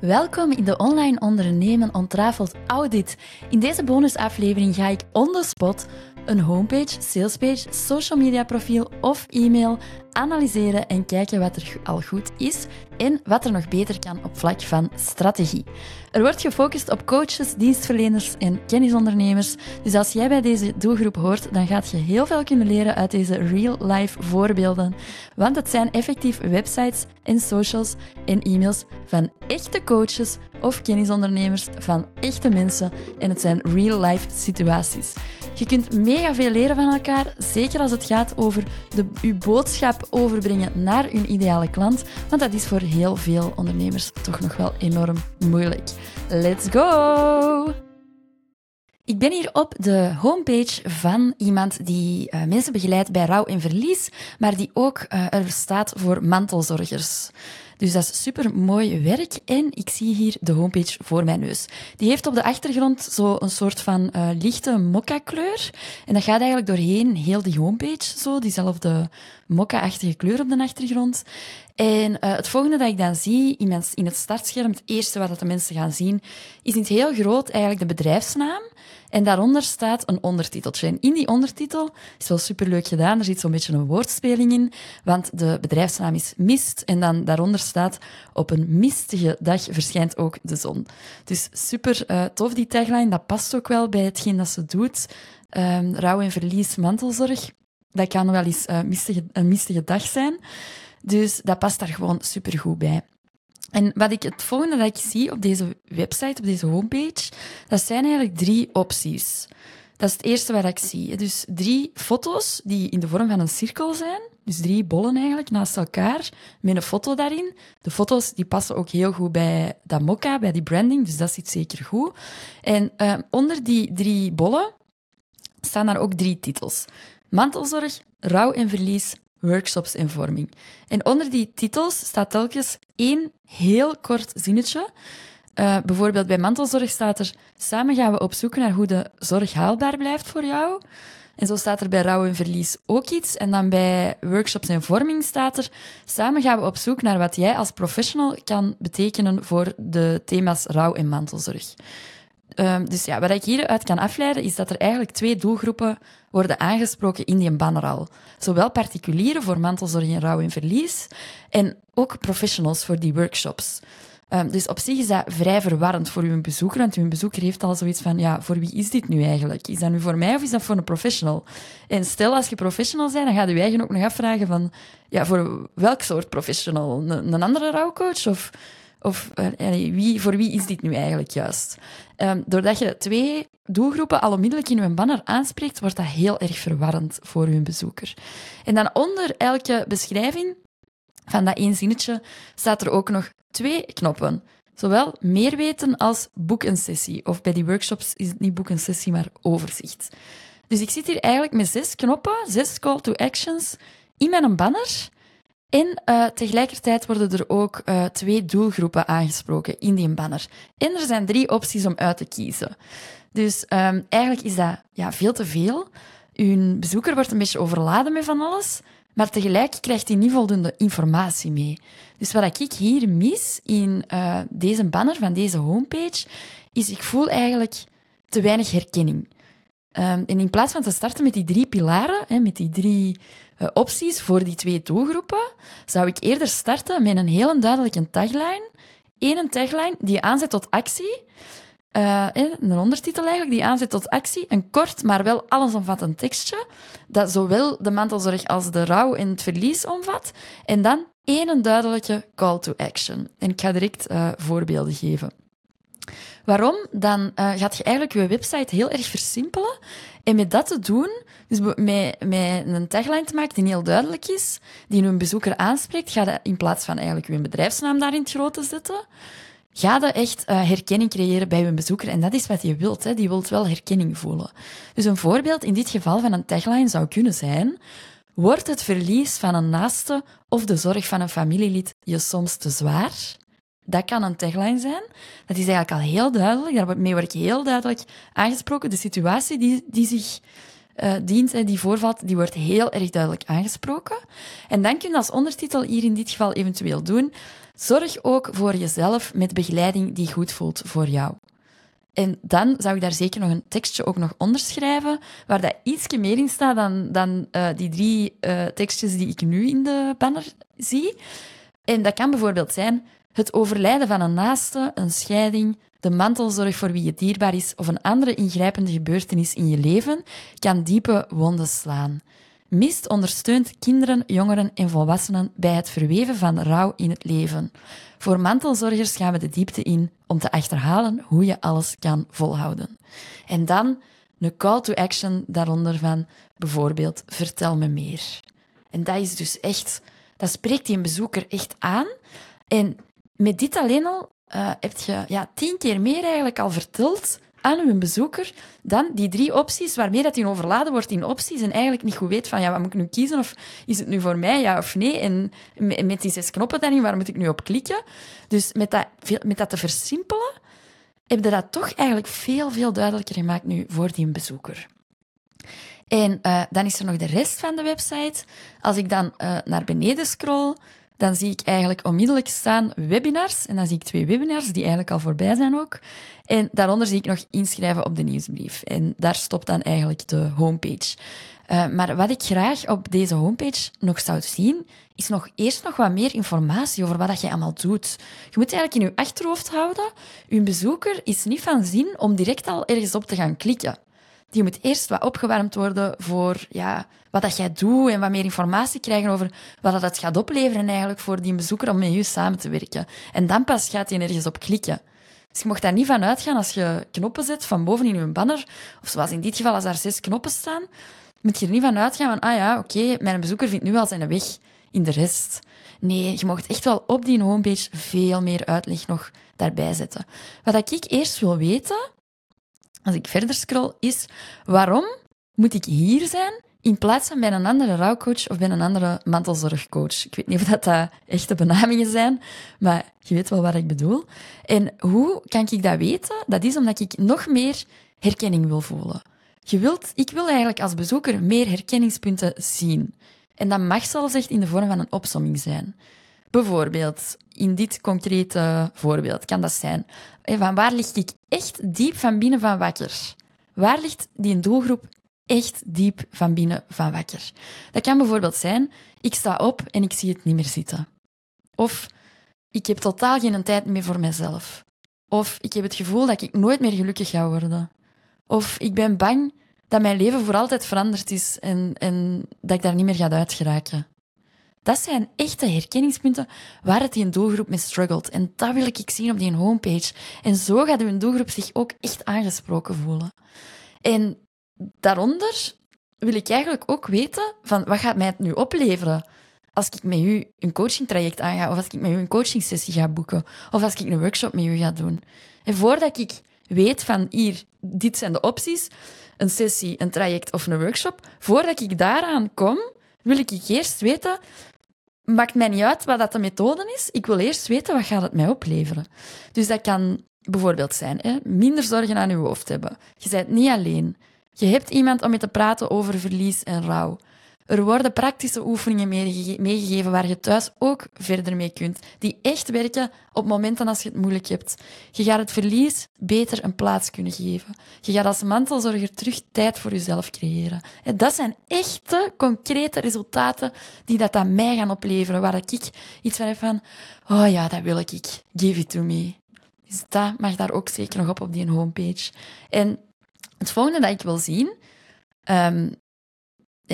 Welkom in de Online Ondernemen Ontrafeld Audit. In deze bonusaflevering ga ik on the spot een homepage, salespage, social media profiel of e-mail analyseren en kijken wat er al goed is en wat er nog beter kan op vlak van strategie. Er wordt gefocust op coaches, dienstverleners en kennisondernemers. Dus als jij bij deze doelgroep hoort, dan gaat je heel veel kunnen leren uit deze real-life voorbeelden. Want het zijn effectief websites en socials en e-mails van echte coaches of kennisondernemers van echte mensen en het zijn real-life situaties. Je kunt mega veel leren van elkaar, zeker als het gaat over de, uw boodschap overbrengen naar uw ideale klant, want dat is voor heel veel ondernemers toch nog wel enorm moeilijk. Let's go! Ik ben hier op de homepage van iemand die uh, mensen begeleidt bij rouw en verlies, maar die ook uh, er staat voor mantelzorgers. Dus dat is super mooi werk. En ik zie hier de homepage voor mijn neus. Die heeft op de achtergrond zo een soort van uh, lichte mokka-kleur. En dat gaat eigenlijk doorheen heel die homepage, zo, diezelfde mokka-achtige kleur op de achtergrond. En uh, het volgende dat ik dan zie in, in het startscherm, het eerste wat de mensen gaan zien, is in het heel groot eigenlijk de bedrijfsnaam. En daaronder staat een ondertiteltje. En in die ondertitel is wel superleuk gedaan. Er zit zo'n beetje een woordspeling in, want de bedrijfsnaam is Mist. En dan daaronder staat, op een mistige dag verschijnt ook de zon. Dus super uh, tof, die tagline. Dat past ook wel bij hetgeen dat ze doet. Um, rouw en verlies, mantelzorg. Dat kan wel eens uh, mistige, een mistige dag zijn. Dus dat past daar gewoon supergoed bij. En wat ik het volgende dat ik zie op deze website, op deze homepage, dat zijn eigenlijk drie opties. Dat is het eerste wat ik zie. Dus drie foto's die in de vorm van een cirkel zijn. Dus drie bollen eigenlijk naast elkaar met een foto daarin. De foto's die passen ook heel goed bij dat mokka, bij die branding, dus dat zit zeker goed. En uh, onder die drie bollen staan daar ook drie titels. Mantelzorg, rouw en verlies, workshops en vorming. En onder die titels staat telkens één heel kort zinnetje. Uh, bijvoorbeeld bij mantelzorg staat er: Samen gaan we op zoek naar hoe de zorg haalbaar blijft voor jou. En zo staat er bij rouw en verlies ook iets. En dan bij workshops en vorming staat er: Samen gaan we op zoek naar wat jij als professional kan betekenen voor de thema's rouw en mantelzorg. Um, dus ja, wat ik hieruit kan afleiden, is dat er eigenlijk twee doelgroepen worden aangesproken in die banner al. Zowel particulieren voor mantelzorg en rouw en verlies, en ook professionals voor die workshops. Um, dus op zich is dat vrij verwarrend voor uw bezoeker, want uw bezoeker heeft al zoiets van, ja, voor wie is dit nu eigenlijk? Is dat nu voor mij of is dat voor een professional? En stel, als je professional bent, dan gaat je eigen ook nog afvragen van, ja, voor welk soort professional? Een, andere rouwcoach of of uh, wie, voor wie is dit nu eigenlijk juist? Um, doordat je twee doelgroepen al onmiddellijk in hun banner aanspreekt, wordt dat heel erg verwarrend voor hun bezoeker. En dan onder elke beschrijving van dat één zinnetje staat er ook nog twee knoppen. Zowel meer weten als boek een sessie. Of bij die workshops is het niet boek een sessie, maar overzicht. Dus ik zit hier eigenlijk met zes knoppen, zes call to actions in mijn banner. En uh, tegelijkertijd worden er ook uh, twee doelgroepen aangesproken in die banner. En er zijn drie opties om uit te kiezen. Dus um, eigenlijk is dat ja, veel te veel. Uw bezoeker wordt een beetje overladen met van alles, maar tegelijk krijgt hij niet voldoende informatie mee. Dus wat ik hier mis in uh, deze banner van deze homepage, is ik voel eigenlijk te weinig herkenning. Um, en in plaats van te starten met die drie pilaren, hè, met die drie uh, opties voor die twee doelgroepen, zou ik eerder starten met een heel duidelijke tagline. Eén tagline die aanzet tot actie. Uh, een ondertitel eigenlijk, die aanzet tot actie. Een kort, maar wel allesomvattend tekstje, dat zowel de mantelzorg als de rouw en het verlies omvat. En dan één duidelijke call to action. En ik ga direct uh, voorbeelden geven. Waarom? Dan gaat je eigenlijk je website heel erg versimpelen. En met dat te doen, dus met, met een tagline te maken die heel duidelijk is, die een bezoeker aanspreekt, ga je in plaats van eigenlijk je bedrijfsnaam daar in het groot te zetten, ga je echt uh, herkenning creëren bij je bezoeker. En dat is wat je wilt. Hè. Die wilt wel herkenning voelen. Dus een voorbeeld in dit geval van een tagline zou kunnen zijn... Wordt het verlies van een naaste of de zorg van een familielid je soms te zwaar? Dat kan een tagline zijn. Dat is eigenlijk al heel duidelijk. Daarmee word ik heel duidelijk aangesproken. De situatie die, die zich uh, dient en die voorvalt, die wordt heel erg duidelijk aangesproken. En dan kun je als ondertitel hier in dit geval eventueel doen Zorg ook voor jezelf met begeleiding die goed voelt voor jou. En dan zou ik daar zeker nog een tekstje ook nog onderschrijven, waar dat ietsje meer in staat dan, dan uh, die drie uh, tekstjes die ik nu in de banner zie. En dat kan bijvoorbeeld zijn het overlijden van een naaste, een scheiding, de mantelzorg voor wie je dierbaar is of een andere ingrijpende gebeurtenis in je leven kan diepe wonden slaan. Mist ondersteunt kinderen, jongeren en volwassenen bij het verweven van rouw in het leven. Voor mantelzorgers gaan we de diepte in om te achterhalen hoe je alles kan volhouden. En dan een call to action daaronder van bijvoorbeeld vertel me meer. En dat is dus echt, dat spreekt die bezoeker echt aan. En met dit alleen al uh, heb je ja, tien keer meer eigenlijk al verteld aan uw bezoeker dan die drie opties waarmee dat hij overladen wordt in opties en eigenlijk niet goed weet van ja, wat moet ik nu kiezen of is het nu voor mij, ja of nee? En met die zes knoppen dan waar moet ik nu op klikken? Dus met dat, met dat te versimpelen, heb je dat toch eigenlijk veel, veel duidelijker gemaakt nu voor die bezoeker. En uh, dan is er nog de rest van de website. Als ik dan uh, naar beneden scroll, dan zie ik eigenlijk onmiddellijk staan webinars. En dan zie ik twee webinars die eigenlijk al voorbij zijn ook. En daaronder zie ik nog inschrijven op de nieuwsbrief. En daar stopt dan eigenlijk de homepage. Uh, maar wat ik graag op deze homepage nog zou zien, is nog eerst nog wat meer informatie over wat dat je allemaal doet. Je moet eigenlijk in je achterhoofd houden, je bezoeker is niet van zin om direct al ergens op te gaan klikken die moet eerst wat opgewarmd worden voor ja, wat dat jij doet en wat meer informatie krijgen over wat dat gaat opleveren eigenlijk voor die bezoeker om met je samen te werken. En dan pas gaat hij ergens op klikken. Dus je mocht daar niet van uitgaan als je knoppen zet van boven in je banner, of zoals in dit geval als daar zes knoppen staan, moet je er niet van uitgaan van, ah ja, oké, mijn bezoeker vindt nu al zijn weg in de rest. Nee, je mocht echt wel op die homepage veel meer uitleg nog daarbij zetten. Wat ik eerst wil weten, als ik verder scroll, is waarom moet ik hier zijn in plaats van bij een andere rouwcoach of bij een andere mantelzorgcoach. Ik weet niet of dat, dat echte benamingen zijn, maar je weet wel wat ik bedoel. En hoe kan ik dat weten? Dat is omdat ik nog meer herkenning wil voelen. Je wilt, ik wil eigenlijk als bezoeker meer herkenningspunten zien. En dat mag zelfs echt in de vorm van een opsomming zijn. Bijvoorbeeld, in dit concrete voorbeeld kan dat zijn, van waar lig ik echt diep van binnen van wakker? Waar ligt die doelgroep echt diep van binnen van wakker? Dat kan bijvoorbeeld zijn, ik sta op en ik zie het niet meer zitten. Of ik heb totaal geen tijd meer voor mezelf. Of ik heb het gevoel dat ik nooit meer gelukkig ga worden. Of ik ben bang dat mijn leven voor altijd veranderd is en, en dat ik daar niet meer ga uitgeraken. Dat zijn echte herkenningspunten waar het een doelgroep mee struggelt. En dat wil ik zien op die homepage. En zo gaat uw doelgroep zich ook echt aangesproken voelen. En daaronder wil ik eigenlijk ook weten van wat gaat mij het nu opleveren als ik met u een coachingtraject aanga, of als ik met u een coachingsessie ga boeken, of als ik een workshop met u ga doen. En voordat ik weet van hier, dit zijn de opties, een sessie, een traject of een workshop, voordat ik daaraan kom, wil ik eerst weten maakt mij niet uit wat dat de methode is. Ik wil eerst weten wat gaat het mij opleveren. Dus dat kan bijvoorbeeld zijn hè, minder zorgen aan je hoofd hebben. Je bent niet alleen. Je hebt iemand om mee te praten over verlies en rouw. Er worden praktische oefeningen meegegeven waar je thuis ook verder mee kunt, die echt werken op momenten als je het moeilijk hebt. Je gaat het verlies beter een plaats kunnen geven. Je gaat als mantelzorger terug tijd voor jezelf creëren. En dat zijn echte, concrete resultaten die dat aan mij gaan opleveren, waar ik iets van heb van, oh ja, dat wil ik, give it to me. Dus dat mag daar ook zeker nog op op die homepage. En het volgende dat ik wil zien, ehm,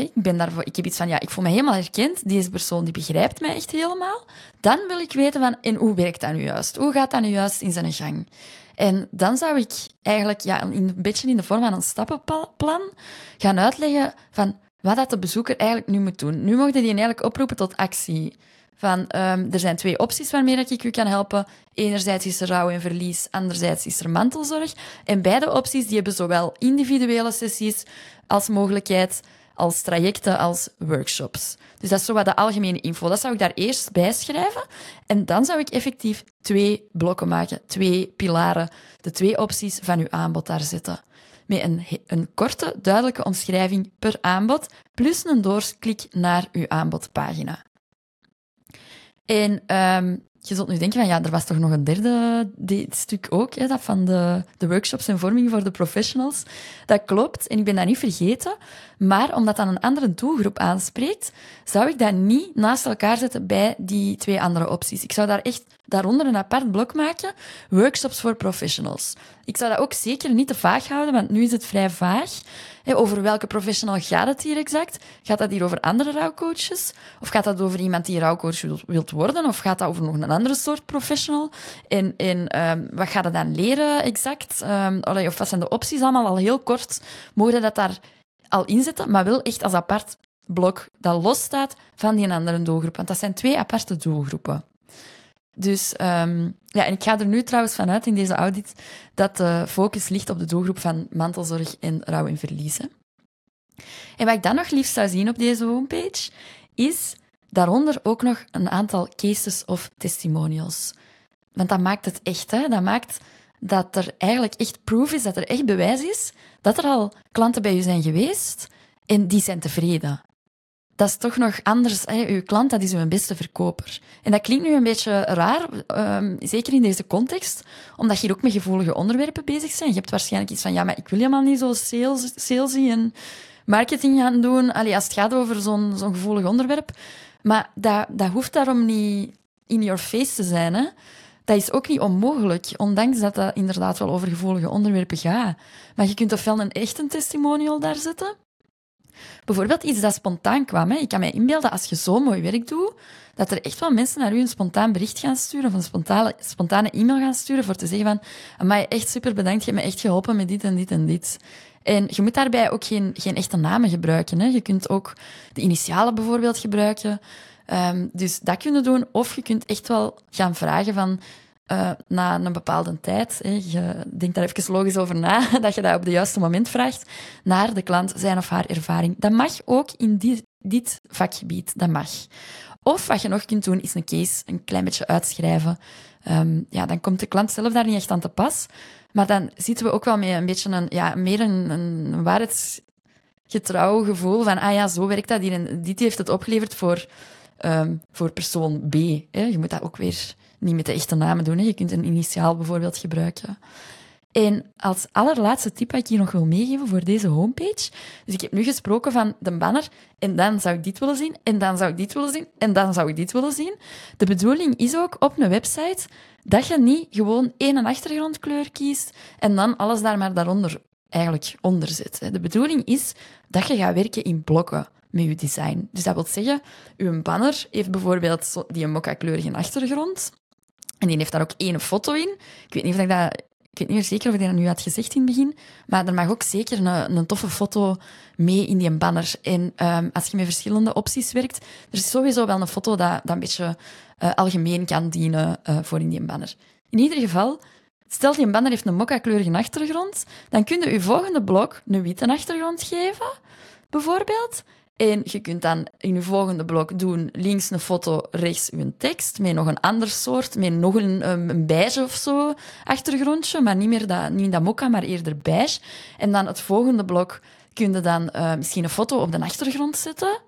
ik, ben daarvoor, ik heb iets van, ja, ik voel me helemaal herkend. Deze persoon die begrijpt mij echt helemaal. Dan wil ik weten van, en hoe werkt dat nu juist? Hoe gaat dat nu juist in zijn gang? En dan zou ik eigenlijk ja, een beetje in de vorm van een stappenplan gaan uitleggen van wat dat de bezoeker eigenlijk nu moet doen. Nu mocht die eigenlijk oproepen tot actie. Van, um, er zijn twee opties waarmee ik u kan helpen. Enerzijds is er rouw en verlies, anderzijds is er mantelzorg. En beide opties die hebben zowel individuele sessies als mogelijkheid als trajecten, als workshops. Dus dat is zo wat de algemene info. Dat zou ik daar eerst bij schrijven. En dan zou ik effectief twee blokken maken, twee pilaren, de twee opties van uw aanbod daar zetten. Met een, een korte, duidelijke omschrijving per aanbod, plus een doorklik naar uw aanbodpagina. En um, je zult nu denken van ja, er was toch nog een derde stuk ook, hè, dat van de, de workshops en vorming voor de professionals. Dat klopt en ik ben dat niet vergeten. Maar omdat dat een andere doelgroep aanspreekt, zou ik dat niet naast elkaar zetten bij die twee andere opties. Ik zou daar echt daaronder een apart blok maken, workshops voor professionals. Ik zou dat ook zeker niet te vaag houden, want nu is het vrij vaag. over welke professional gaat het hier exact? Gaat dat hier over andere rouwcoaches? Of gaat dat over iemand die rouwcoach wilt worden? Of gaat dat over nog een andere soort professional? En, um, wat gaat het dan leren exact? Um, of wat zijn de opties allemaal? Al heel kort mogen dat daar al inzetten, maar wel echt als apart blok dat losstaat van die andere doelgroep. Want dat zijn twee aparte doelgroepen. Dus um, ja, en ik ga er nu trouwens vanuit in deze audit dat de focus ligt op de doelgroep van mantelzorg en rouw en verliezen. En wat ik dan nog liefst zou zien op deze homepage, is daaronder ook nog een aantal cases of testimonials. Want dat maakt het echt, hè? dat maakt dat er eigenlijk echt proof is, dat er echt bewijs is dat er al klanten bij u zijn geweest en die zijn tevreden dat is toch nog anders. Hè? Uw klant, dat is uw beste verkoper. En dat klinkt nu een beetje raar, um, zeker in deze context, omdat je hier ook met gevoelige onderwerpen bezig bent. Je hebt waarschijnlijk iets van, ja, maar ik wil helemaal niet zo sales, salesy en marketing gaan doen, Allee, als het gaat over zo'n zo'n gevoelig onderwerp. Maar dat, dat hoeft daarom niet in your face te zijn. Hè? Dat is ook niet onmogelijk, ondanks dat dat inderdaad wel over gevoelige onderwerpen gaat. Maar je kunt ofwel een echte testimonial daar zetten, Bijvoorbeeld iets dat spontaan kwam. Hè. Ik kan mij inbeelden, als je zo mooi werk doet, dat er echt wel mensen naar u een spontaan bericht gaan sturen of een spontane, spontane e-mail gaan sturen voor te zeggen van amai, echt super bedankt, je hebt me echt geholpen met dit en dit en dit. En je moet daarbij ook geen, geen echte namen gebruiken. Hè. Je kunt ook de initialen bijvoorbeeld gebruiken. Um, dus dat kunnen doen. Of je kunt echt wel gaan vragen van uh, na een bepaalde tijd, hè, je denkt daar even logisch over na, dat je dat op het juiste moment vraagt, naar de klant zijn of haar ervaring. Dat mag ook in dit, vakgebied, dat mag. Of wat je nog kunt doen, is een case een klein beetje uitschrijven. Um, ja, dan komt de klant zelf daar niet echt aan te pas. Maar dan zitten we ook wel met een beetje een, ja, meer een, een waarheidsgetrouw gevoel van, ah ja, zo werkt dat hier en dit heeft het opgeleverd voor, um, voor persoon B. Hè. Je moet dat ook weer niet met de echte namen doen. Hè. Je kunt een initiaal bijvoorbeeld gebruiken. En als allerlaatste tip wat ik hier nog wil meegeven voor deze homepage. Dus ik heb nu gesproken van de banner en dan zou ik dit willen zien en dan zou ik dit willen zien en dan zou ik dit willen zien. De bedoeling is ook op een website dat je niet gewoon één achtergrondkleur kiest en dan alles daar maar daaronder eigenlijk onder zet. De bedoeling is dat je gaat werken in blokken met je design. Dus dat wil zeggen, uw banner heeft bijvoorbeeld die een mokka-kleurige achtergrond. En die heeft daar ook één foto in. Ik weet niet of ik dat... Ik weet niet meer zeker of ik dat nu had gezegd in het begin, maar er mag ook zeker een, een toffe foto mee in die banner. En um, als je met verschillende opties werkt, er is sowieso wel een foto dat, dat een beetje uh, algemeen kan dienen uh, voor in die banner. In ieder geval, stel die banner heeft een mokka-kleurige achtergrond, dan kun je je volgende blok een witte achtergrond geven, bijvoorbeeld. En je kunt dan in je volgende blok doen links een foto, rechts een tekst met nog een ander soort, met nog een, een beige of zo achtergrondje, maar niet meer dat, niet dat mokka, maar eerder beige. En dan het volgende blok kun je dan uh, misschien een foto op de achtergrond zetten.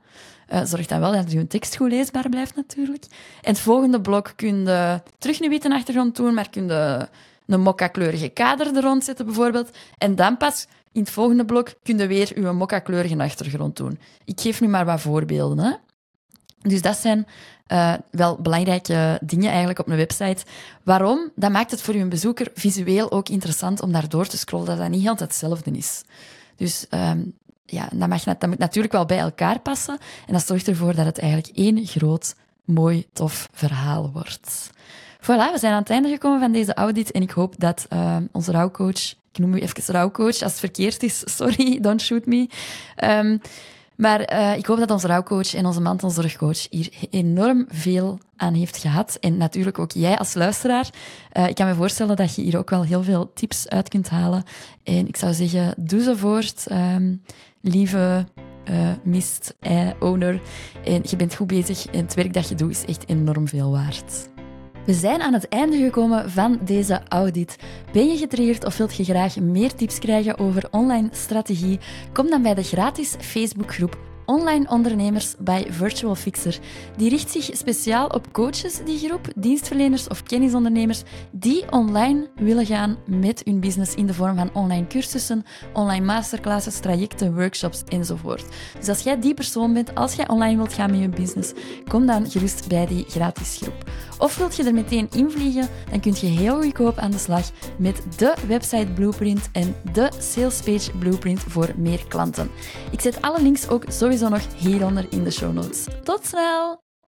Uh, zorg dan wel dat je tekst goed leesbaar blijft natuurlijk. En het volgende blok kun je terug een witte achtergrond doen, maar kun je een mokka-kleurige kader er zetten bijvoorbeeld. En dan pas in het volgende blok kun je weer uw mokka-kleurige achtergrond doen. Ik geef nu maar wat voorbeelden. Hè. Dus dat zijn uh, wel belangrijke dingen eigenlijk op een website. Waarom? Dat maakt het voor uw bezoeker visueel ook interessant om daar door te scrollen, dat dat niet altijd hetzelfde is. Dus um, ja, dat, mag, dat moet natuurlijk wel bij elkaar passen. En dat zorgt ervoor dat het eigenlijk één groot, mooi, tof verhaal wordt. Voilà, we zijn aan het einde gekomen van deze audit en ik hoop dat uh, onze rouwcoach ik noem u even rouwcoach. Als het verkeerd is, sorry, don't shoot me. Um, maar uh, ik hoop dat onze rouwcoach en onze mantelzorgcoach hier enorm veel aan heeft gehad. En natuurlijk ook jij als luisteraar. Uh, ik kan me voorstellen dat je hier ook wel heel veel tips uit kunt halen. En ik zou zeggen, doe ze voort, um, lieve uh, mist owner. En je bent goed bezig en het werk dat je doet is echt enorm veel waard. We zijn aan het einde gekomen van deze audit. Ben je getriggerd of wilt je graag meer tips krijgen over online strategie? Kom dan bij de gratis Facebookgroep Online Ondernemers bij Virtual Fixer. Die richt zich speciaal op coaches, die groep, dienstverleners of kennisondernemers die online willen gaan met hun business in de vorm van online cursussen, online masterclasses, trajecten, workshops enzovoort. Dus als jij die persoon bent, als jij online wilt gaan met je business, kom dan gerust bij die gratis groep. Of wilt je er meteen invliegen, dan kun je heel goedkoop aan de slag met de website blueprint en de salespage blueprint voor meer klanten. Ik zet alle links ook sowieso nog hieronder in de show notes. Tot snel!